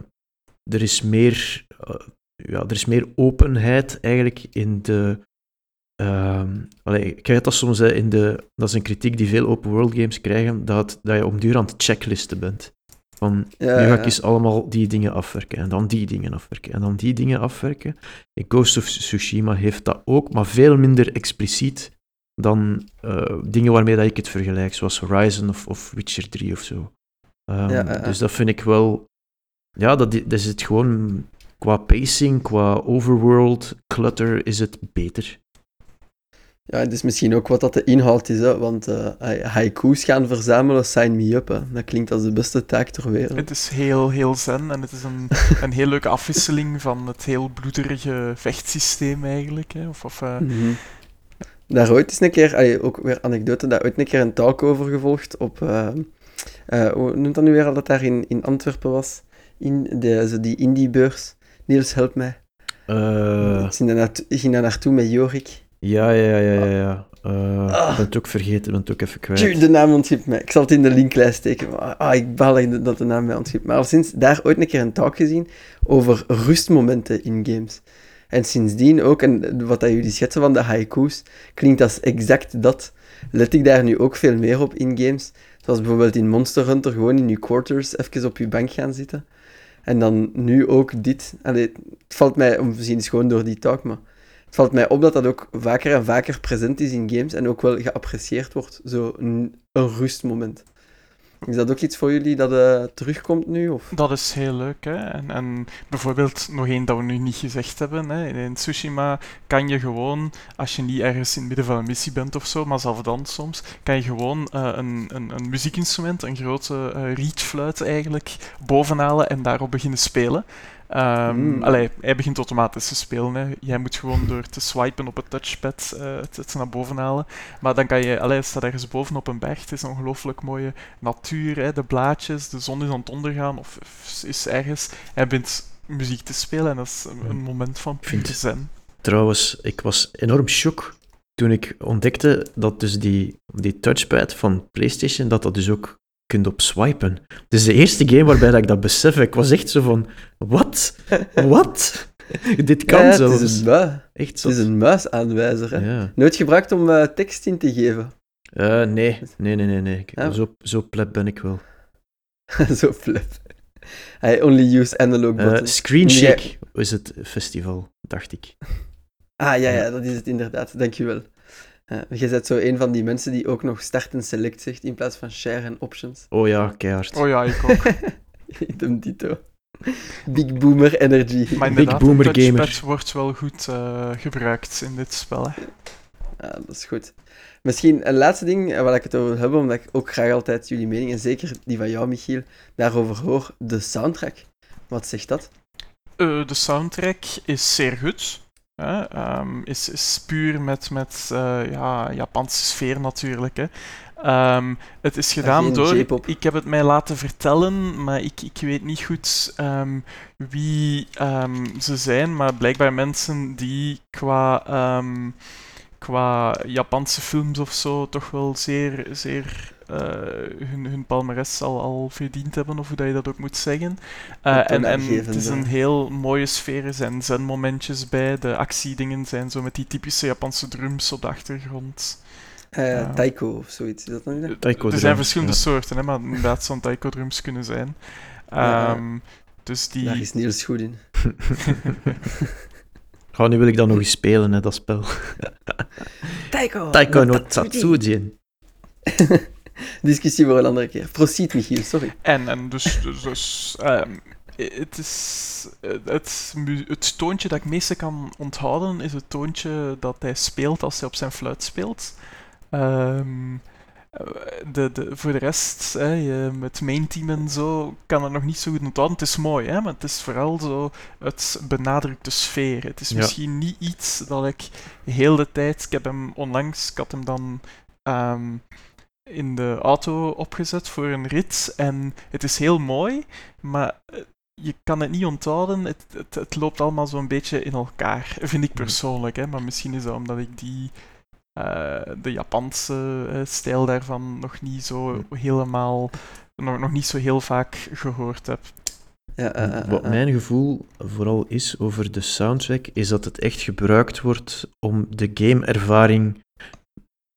er is meer, eh, ja, er is meer openheid eigenlijk in de. Ehm allee, ik krijg dat soms hè, in de. Dat is een kritiek die veel open world games krijgen, dat, dat je om duur aan het checklisten bent. Van Ja, nu ga ik ja. eens allemaal die dingen afwerken en dan die dingen afwerken en dan die dingen afwerken. In Ghost of Tsushima heeft dat ook, maar veel minder expliciet dan eh, dingen waarmee dat ik het vergelijk, zoals Horizon of, of Witcher 3 of zo. Ehm, Ja. Dus dat vind ik wel... Ja, dat, dat is het gewoon... Qua pacing, qua overworld clutter is het beter. Ja, het is misschien ook wat dat de inhoud is, hè, want eh, ha- haiku's gaan verzamelen, sign me up. Hè. Dat klinkt als de beste taak ter wereld. Het is heel, heel zen en het is een, een heel leuke afwisseling van het heel bloederige vechtsysteem eigenlijk. Hè? Of, of, eh, Mhm. Daar ooit eens een keer, allee, ook weer anekdote, daar ooit een keer een talk over gevolgd op, eh, eh, hoe noemt dat nu weer al dat daar in, in Antwerpen was? In de, zo die indiebeurs. Niels, help mij. Eh, ik ging daar naartoe met Jorik. Ja, ja, ja, ja. ja. Eh, Ah. Ik ben het ook vergeten, ben het ook even kwijt. De naam ontschipt mij. Ik zal het in de linklijst steken. maar, Ah, ik baal dat de naam mij ontschipt. Maar al sinds daar ooit een keer een talk gezien over rustmomenten in games. En sindsdien ook, en wat dat jullie schetsen van de haiku's, klinkt als exact dat. Let ik daar nu ook veel meer op in games. Zoals bijvoorbeeld in Monster Hunter, gewoon in je quarters even op je bank gaan zitten. En dan nu ook dit. Allee, het valt mij, om misschien is gewoon door die talk, maar het valt mij op dat dat ook vaker en vaker present is in games en ook wel geapprecieerd wordt. Zo een, rustmoment. Is dat ook iets voor jullie dat uh, terugkomt nu? Of? Dat is heel leuk. Hè? En, en bijvoorbeeld nog één dat we nu niet gezegd hebben. Hè? In Tsushima kan je gewoon, als je niet ergens in het midden van een missie bent of zo, maar zelf dan soms, kan je gewoon uh, een, een, een, muziekinstrument, een grote uh, eigenlijk, bovenhalen en daarop beginnen spelen. Um, mm. allee, hij begint automatisch te spelen. Hè. Jij moet gewoon door te swipen op het touchpad uh, het, het, naar boven halen. Maar dan kan je, allee, staat ergens boven op een berg. Het is een ongelooflijk mooie natuur. Hè. De blaadjes, de zon is aan het ondergaan of, is ergens. Hij begint muziek te spelen en dat is een, een moment van pure zen. Trouwens, ik was enorm shock toen ik ontdekte dat dus die, die touchpad van PlayStation, dat dat dus ook kunt op swipen. Dus de eerste game waarbij dat ik dat besef, ik was echt zo van, wat? Wat? Dit kan ja, zelfs. Het is een, echt het is een muisaanwijzer. Hè? Ja. Nooit gebruikt om uh, tekst in te geven? Uh, nee, nee, nee, nee. nee. Ja. Zo, zo pleb ben ik wel. zo pleb. I only use analog uh, buttons. Screenshake is het festival, dacht ik. Ah, ja, ja, dat is het inderdaad. Dankjewel. Uh, je bent zo een van die mensen die ook nog start en select zegt in plaats van share en options. Oh ja, keihard. Oh ja, ik ook. Idem dito. Big boomer energy. Maar Big boomer gamer. wordt wel goed uh, gebruikt in dit spel. Hè. Ja, dat is goed. Misschien een laatste ding waar ik het over wil hebben, omdat ik ook graag altijd jullie mening, en zeker die van jou, Michiel, daarover hoor. De soundtrack. Wat zegt dat? Uh, de soundtrack is zeer goed. Um, is, is puur met, met uh, ja, Japanse sfeer natuurlijk. Hè. Um, het is gedaan door. Ik heb het mij laten vertellen, maar ik, ik weet niet goed um, wie ze zijn. Maar blijkbaar mensen die qua, qua Japanse films of zo toch wel zeer, zeer uh, hun, hun palmares al, al verdiend hebben, of hoe dat je dat ook moet zeggen. Uh, en en het is een heel mooie sfeer, er zijn zenmomentjes bij, de actiedingen zijn zo met die typische Japanse drums op de achtergrond. Uh, taiko of zoiets, is dat dan niet? Taiko er zijn verschillende soorten, hè, maar inderdaad zo'n taiko-drums kunnen zijn. Um, dus die... Daar is Niels goed in. Gauw, nu wil ik dat nog eens spelen, hè, dat spel. Taiko! Taiko no Tatsujin. Discussie voor een andere keer. Proceed, Michiel, sorry. En, en dus, dus, dus um, het is het, het toontje dat ik meeste kan onthouden, is het toontje dat hij speelt als hij op zijn fluit speelt. Um, de, de, voor de rest, hè, je, met main team en zo, kan het nog niet zo goed onthouden. Het is mooi, hè, maar het is vooral zo, het benadrukt de sfeer. Het is ja. misschien niet iets dat ik heel de tijd, ik heb hem onlangs, ik had hem dan um, in de auto opgezet voor een rit. En het is heel mooi, maar eh, je kan het niet onthouden. Het, het, het loopt allemaal zo'n beetje in elkaar, vind ik persoonlijk. Hè? Maar misschien is dat omdat ik die, uh, de Japanse uh, stijl daarvan nog niet zo helemaal, nog, nog niet zo heel vaak gehoord heb. Ja, Wat mijn gevoel vooral is over de soundtrack, is dat het echt gebruikt wordt om de gameervaring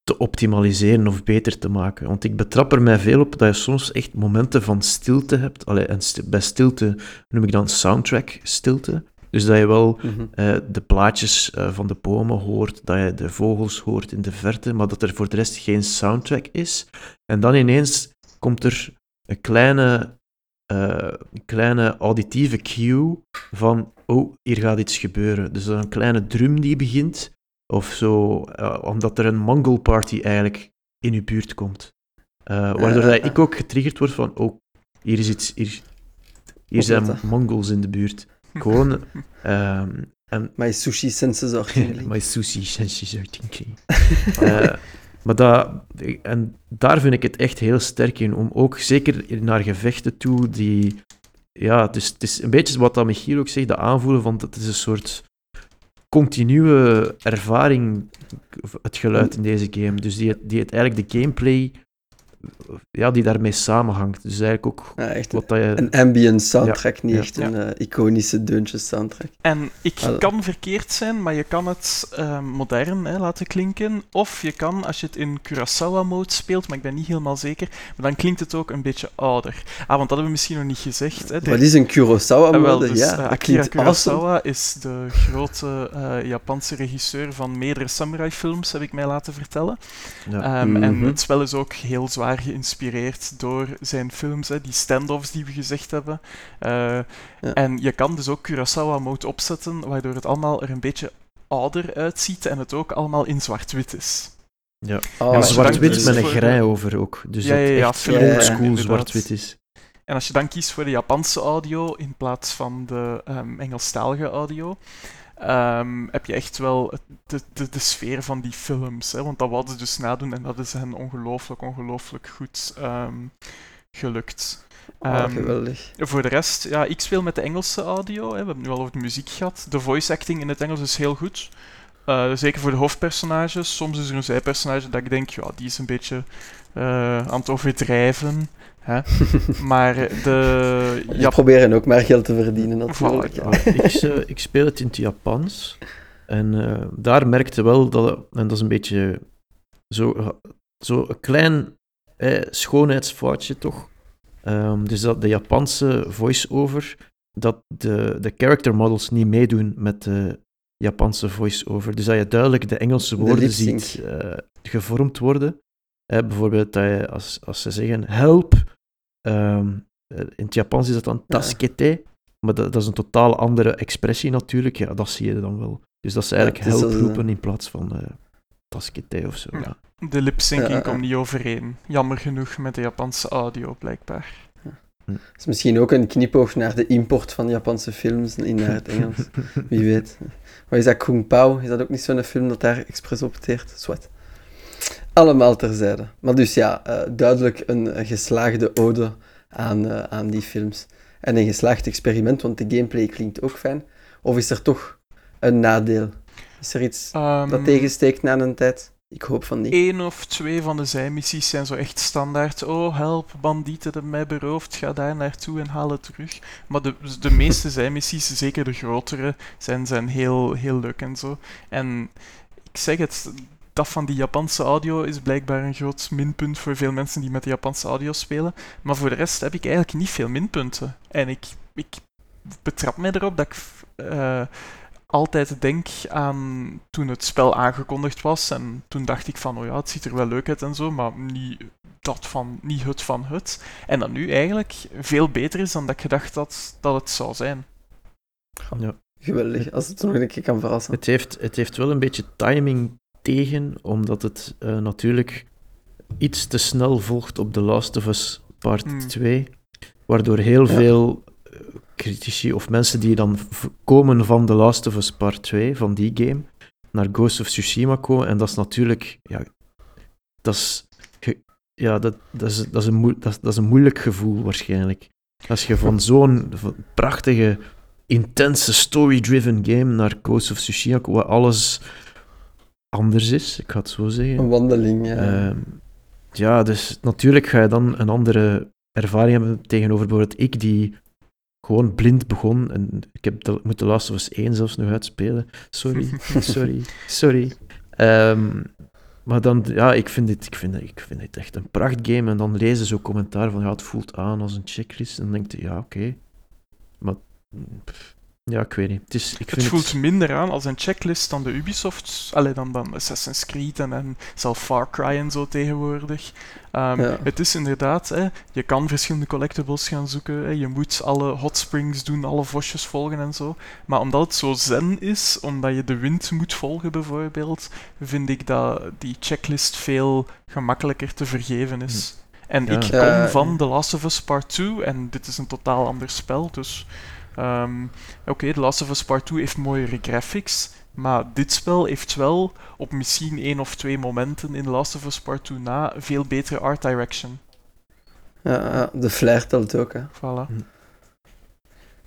te optimaliseren of beter te maken. Want ik betrap er mij veel op dat je soms echt momenten van stilte hebt. Allee, en st bij stilte noem ik dan soundtrack stilte. Dus dat je wel mm -hmm. uh, de plaatjes uh, van de bomen hoort, dat je de vogels hoort in de verte, maar dat er voor de rest geen soundtrack is. En dan ineens komt er een kleine, uh, kleine auditieve cue van, oh, hier gaat iets gebeuren. Dus een kleine drum die begint, of zo, uh, omdat er een Mongol party eigenlijk in uw buurt komt. Uh, waardoor uh, ik ook getriggerd word van, oh, hier is iets, hier, hier zijn Mongols in de buurt. Gewoon... um, en, My sushi senses are tingling. My sushi senses are tingling. maar dat, en daar vind ik het echt heel sterk in, om ook zeker naar gevechten toe, die... Ja, dus het is een beetje wat dat Michiel ook zegt, de aanvoelen van, het is een soort continue ervaring, het geluid in deze game. Dus die, die het eigenlijk de gameplay ja, die daarmee samenhangt. Dus eigenlijk ook Ja, echt wat dat je... een ambient soundtrack, niet Ja. echt een eh, iconische deuntjes soundtrack. En ik kan verkeerd zijn, maar je kan het eh, modern hè, laten klinken. Of je kan, als je het in Kurosawa-mode speelt, maar ik ben niet helemaal zeker, maar dan klinkt het ook een beetje ouder. Ah, want dat hebben we misschien nog niet gezegd. Hè. De- Wat is een Ah, Kurosawa-mode? wel, dus, ja, eh, Akira awesome. Kurosawa is de grote eh, Japanse regisseur van meerdere samurai-films, heb ik mij laten vertellen. Ja. Ehm, En Mhm. het spel is ook heel zwaar geïnspireerd door zijn films, hè, die standoffs die we gezegd hebben. Eh, Ja. En je kan dus ook Kurosawa-mode opzetten, waardoor het allemaal er een beetje ouder uitziet en het ook allemaal in zwart-wit is. Ja. Oh, dan zwart-wit kiest met een grij over ook. Dus Ja, ja, ja, echt oldschool zwart-wit is. En als je dan kiest voor de Japanse audio in plaats van de ehm, Engelstalige audio, ehm, heb je echt wel de, de, de sfeer van die films. Hè? Want dat wouden ze dus nadoen en dat is hen ongelooflijk, ongelooflijk goed ehm, gelukt. Oh, Ehm, geweldig. Voor de rest, ja, ik speel met de Engelse audio. Hè. We hebben het nu al over de muziek gehad. De voice acting in het Engels is heel goed. Eh, zeker voor de hoofdpersonages. Soms is er een zijpersonage dat ik denk, ja, die is een beetje eh, aan het overdrijven. Hè. Maar de... Die Ja, proberen ook maar geld te verdienen, natuurlijk. Voilà, ja. Ja, ik, eh, ik speel het in het Japans. En eh, daar merkte wel dat, en dat is een beetje zo, zo een klein eh, schoonheidsfoutje toch. Ehm, dus dat de Japanse voice-over, dat de, de character models niet meedoen met de Japanse voice-over. Dus dat je duidelijk de Engelse De woorden ziet eh, gevormd worden. Eh, bijvoorbeeld dat je, als, als ze zeggen help, ehm, eh, in het Japans is dat dan Ja. taskete. Maar dat, dat is een totaal andere expressie natuurlijk. Ja, dat zie je dan wel. Dus dat Ja, eigenlijk het is help als, eh, roepen in plaats van eh taskete of zo. Ja. Ja. de lip-syncing Ja, ja. komt niet overeen. Jammer genoeg met de Japanse audio, blijkbaar. Dat is misschien ook een knipoog naar de import van Japanse films in naar het Engels. Wie weet. Wat is dat, Kung Pao? Is dat ook niet zo'n film dat daar expres op teert? Zwat. Allemaal terzijde. Maar dus ja, eh, duidelijk een, geslaagde ode aan, eh, aan die films. En een geslaagd experiment, want de gameplay klinkt ook fijn. Of is er toch een nadeel? Is er iets Ehm, dat tegensteekt na een tijd? Ik hoop van niet. Eén of twee van de zijmissies zijn zo echt standaard. Oh, help, bandieten hebben mij beroofd, ga daar naartoe en haal het terug. Maar de, de meeste zijmissies, zeker de grotere, zijn, zijn heel, heel leuk en zo. En ik zeg het, dat van die Japanse audio is blijkbaar een groot minpunt voor veel mensen die met de Japanse audio spelen. Maar voor de rest heb ik eigenlijk niet veel minpunten. En ik, ik betrap mij erop dat ik eh, altijd denk aan toen het spel aangekondigd was. En toen dacht ik van, oh ja, het ziet er wel leuk uit en zo, maar niet, dat van, niet het van het. En dat nu eigenlijk veel beter is dan dat ik gedacht had dat het zou zijn. Ja. Geweldig, als het nog een keer kan verrassen. Het, heeft, het heeft wel een beetje timing tegen, omdat het eh, natuurlijk iets te snel volgt op The Last of Us Part Hmm. 2, waardoor heel Ja. veel eh, critici of mensen die dan komen van The Last of Us Part 2, van die game, naar Ghost of Tsushima komen. En dat is natuurlijk, ja, dat is, ja, dat, dat, is, dat, is een moe- dat, is- dat is een moeilijk gevoel waarschijnlijk. Als je van zo'n prachtige, intense, story-driven game naar Ghost of Tsushima komt, waar alles anders is, ik ga het zo zeggen. Een wandeling, ja. Ehm, ja, dus natuurlijk ga je dan een andere ervaring hebben tegenover bijvoorbeeld ik, die gewoon blind begon. En ik heb de, ik moet de Last of Us 1 zelfs nog uitspelen. Sorry, sorry, sorry. Ehm, maar dan, ja, ik vind, dit, ik, vind, ik vind dit echt een prachtgame. En dan lezen ze ook commentaar van, ja, het voelt aan als een checklist. En dan denk je, ja, oké. Maar, pff, ja, ik weet niet. Het, is, ik Het voelt minder aan als een checklist dan de Ubisoft, allee, dan, dan Assassin's Creed en, en zelf Far Cry en zo tegenwoordig. Ehm, Ja. Het is inderdaad, hè, je kan verschillende collectibles gaan zoeken, hè, je moet alle hot springs doen, alle vosjes volgen en zo. Maar omdat het zo zen is, omdat je de wind moet volgen bijvoorbeeld, vind ik dat die checklist veel gemakkelijker te vergeven is. En Ja. ik kom van The Last of Us Part 2 en dit is een totaal ander spel, dus... ehm, Oké, The Last of Us Part 2 heeft mooiere graphics, maar dit spel heeft wel op misschien één of twee momenten in The Last of Us Part 2 na veel betere art direction. Ja, de flair telt ook, hè. Voilà.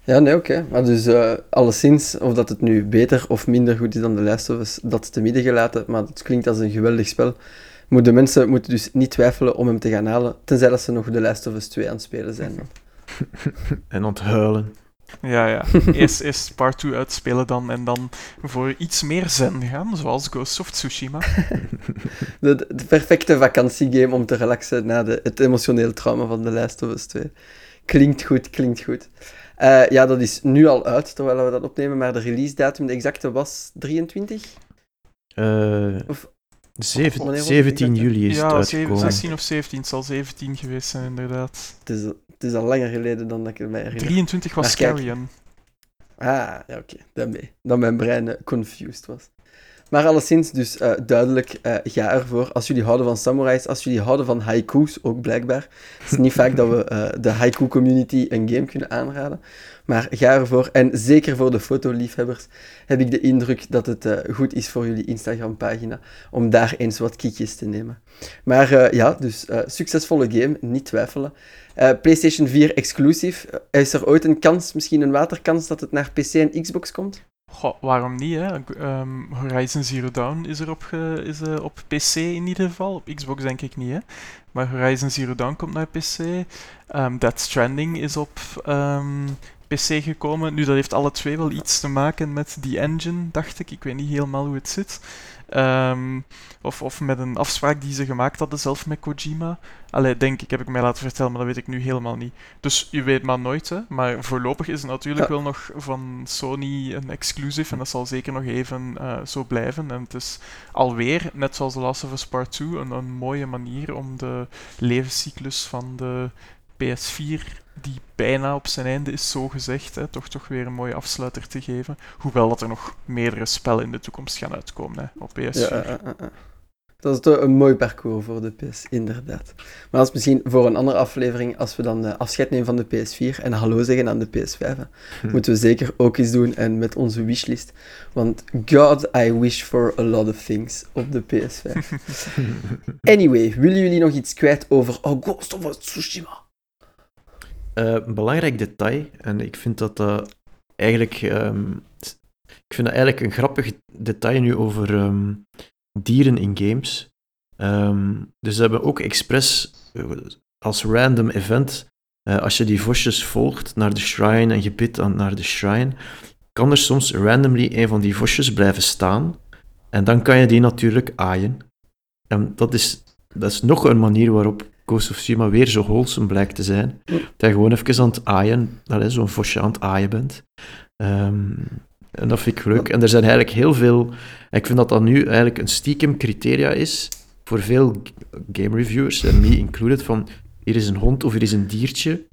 Ja, nee, oké. Maar dus eh, alleszins, of dat het nu beter of minder goed is dan de Last of Us, dat is te midden gelaten. Maar het klinkt als een geweldig spel. Moet de mensen moeten dus niet twijfelen om hem te gaan halen, tenzij dat ze nog de Last of Us 2 aan het spelen zijn. Dan. en onthuilen. Ja, ja. Eerst, eerst part 2 uitspelen dan en dan voor iets meer zen gaan, zoals Ghost of Tsushima. De, de, perfecte vakantiegame om te relaxen na de, het emotionele trauma van The Last of Us 2. Klinkt goed, klinkt goed. Uh, ja, dat is nu al uit, terwijl we dat opnemen, maar de release datum, de exacte, was 23? Uh, of, 7, 17 juli is ja, het uitgekomen. 16 of 17, het zal 17 geweest zijn, inderdaad. Het is, het is al langer geleden dan dat ik het mij herinner. 23 was Carrion. Ah, ja, oké, okay. daarmee. Dat mijn brein uh, confused was. Maar alleszins, dus uh, duidelijk, uh, ga ervoor. Als jullie houden van samurais, als jullie houden van haiku's, ook blijkbaar. Het is niet vaak dat we uh, de haiku-community een game kunnen aanraden. Maar ga ervoor. En zeker voor de fotoliefhebbers heb ik de indruk dat het goed is voor jullie Instagram-pagina om daar eens wat kiekjes te nemen. Maar ja, dus succesvolle game, niet twijfelen. PlayStation 4 exclusive. is er ooit een kans, misschien een waterkans, dat het naar PC en Xbox komt? Goh, waarom niet? Hè? Um, Horizon Zero Dawn is er op, is, op PC in ieder geval. Op Xbox denk ik niet. Hè? Maar Horizon Zero Dawn komt naar PC. Um, Dead Stranding is op um, PC gekomen. Nu, dat heeft alle twee wel iets te maken met die engine, dacht ik. Ik weet niet helemaal hoe het zit. Um, of, of met een afspraak die ze gemaakt hadden zelf met Kojima. Allee, denk ik, heb ik mij laten vertellen, maar dat weet ik nu helemaal niet. Dus je weet maar nooit, hè. Maar voorlopig is het natuurlijk ja. wel nog van Sony een exclusive. En dat zal zeker nog even uh, zo blijven. En het is alweer, net zoals The Last of Us Part 2, een, een mooie manier om de levenscyclus van de PS4 die bijna op zijn einde is, zo gezegd, hè, toch, toch weer een mooie afsluiter te geven. Hoewel dat er nog meerdere spellen in de toekomst gaan uitkomen hè, op PS4. Ja, uh, uh, uh. Dat is toch een mooi parcours voor de PS, inderdaad. Maar dat is misschien voor een andere aflevering, als we dan afscheid nemen van de PS4 en hallo zeggen aan de PS5, hm. moeten we zeker ook eens doen en met onze wishlist. Want God, I wish for a lot of things op de PS5. anyway, willen jullie nog iets kwijt over oh, Ghost of Tsushima? Uh, een belangrijk detail, en ik vind dat dat eigenlijk, um, ik vind dat eigenlijk een grappig detail nu over um, dieren in games. Um, dus ze hebben ook expres als random event, als je die vosjes volgt naar de shrine en je bidt aan, naar de shrine, kan er soms randomly een van die vosjes blijven staan. En dan kan je die natuurlijk aaien. En dat is, dat is nog een manier waarop Ghost of Tsushima weer zo wholesome blijkt te zijn. Dat je gewoon even aan het aaien, zo'n vosje aan het aaien bent. Um, en dat vind ik leuk. En er zijn eigenlijk heel veel... Ik vind dat dat nu eigenlijk een stiekem criteria is voor veel game reviewers, en me included, van hier is een hond of hier is een diertje.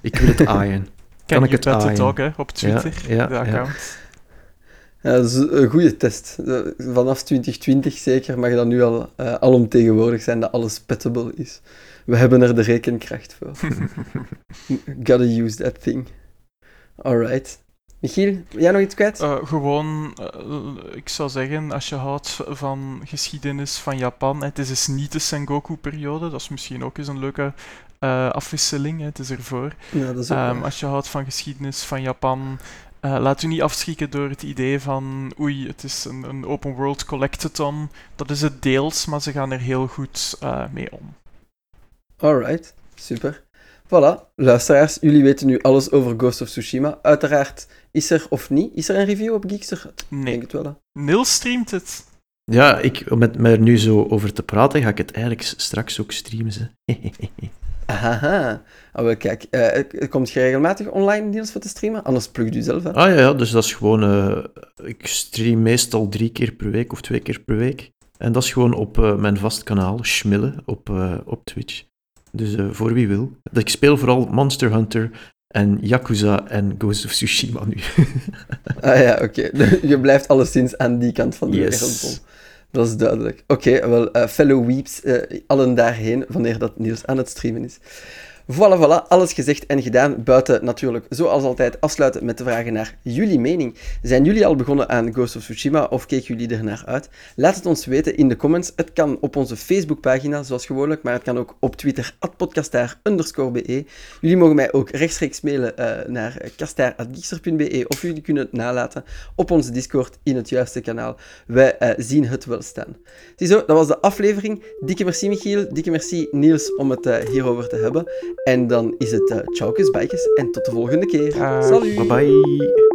Ik wil het aaien. kan ik het aaien? Hè, op Twitter, ja, ja, de account. Ja. Ja. dat is een goede test. Vanaf 2020 zeker mag dat nu al uh, alomtegenwoordig zijn dat alles pettable is. We hebben er de rekenkracht voor. Gotta use that thing. Alright. Michiel, jij nog iets kwijt? Uh, gewoon, uh, ik zou zeggen, als je houdt van geschiedenis van Japan, het is dus niet de Sengoku-periode, dat is misschien ook eens een leuke uh, afwisseling, het is ervoor. Ja, dat is ook um, als je houdt van geschiedenis van Japan, laat u niet afschrikken door het idee van, oei, het is een, een open world collectathon. Dat is het deels, maar ze gaan er heel goed mee om. Alright, super. Voilà, luisteraars, jullie weten nu alles over Ghost of Tsushima. Uiteraard is er of niet, is er een review op Geekster? Nee. Denk het wel, hè? Nils streamt het. Ja, ik, om met mij er nu zo over te praten, ga ik het eigenlijk straks ook streamen. Ze. Aha. Oh, kijk, uh, komt je regelmatig online, Niels, voor te streamen? Anders plug u zelf, hè? Ah ja, ja, dus dat is gewoon... Uh, ik stream meestal drie keer per week of twee keer per week. En dat is gewoon op uh, mijn vast kanaal, Schmille, op, op Twitch. Dus voor wie wil. Ik speel vooral Monster Hunter en Yakuza en Ghost of Tsushima nu. ah ja, oké. Okay. Je blijft alleszins aan die kant van de yes. wereld. Dat is duidelijk. Oké, wel, uh, fellow weeps, uh, allen daarheen, wanneer dat Niels aan het streamen is. Voilà, voilà, alles gezegd en gedaan. Buiten natuurlijk, zoals altijd, afsluiten met de vragen naar jullie mening. Zijn jullie al begonnen aan Ghost of Tsushima of keken jullie er naar uit? Laat het ons weten in de comments. Het kan op onze Facebookpagina, zoals gewoonlijk, maar het kan ook op Twitter, podcastaar_be. Jullie mogen mij ook rechtstreeks mailen uh, naar kastaar.geekster.be of jullie kunnen het nalaten op onze Discord in het juiste kanaal. Wij uh, zien het wel staan. Ziezo, dat was de aflevering. Dikke merci Michiel, dikke merci Niels om het uh, hierover te hebben. En dan is het uh, tjaukes, bijkes en tot de volgende keer. Salut! Bye bye!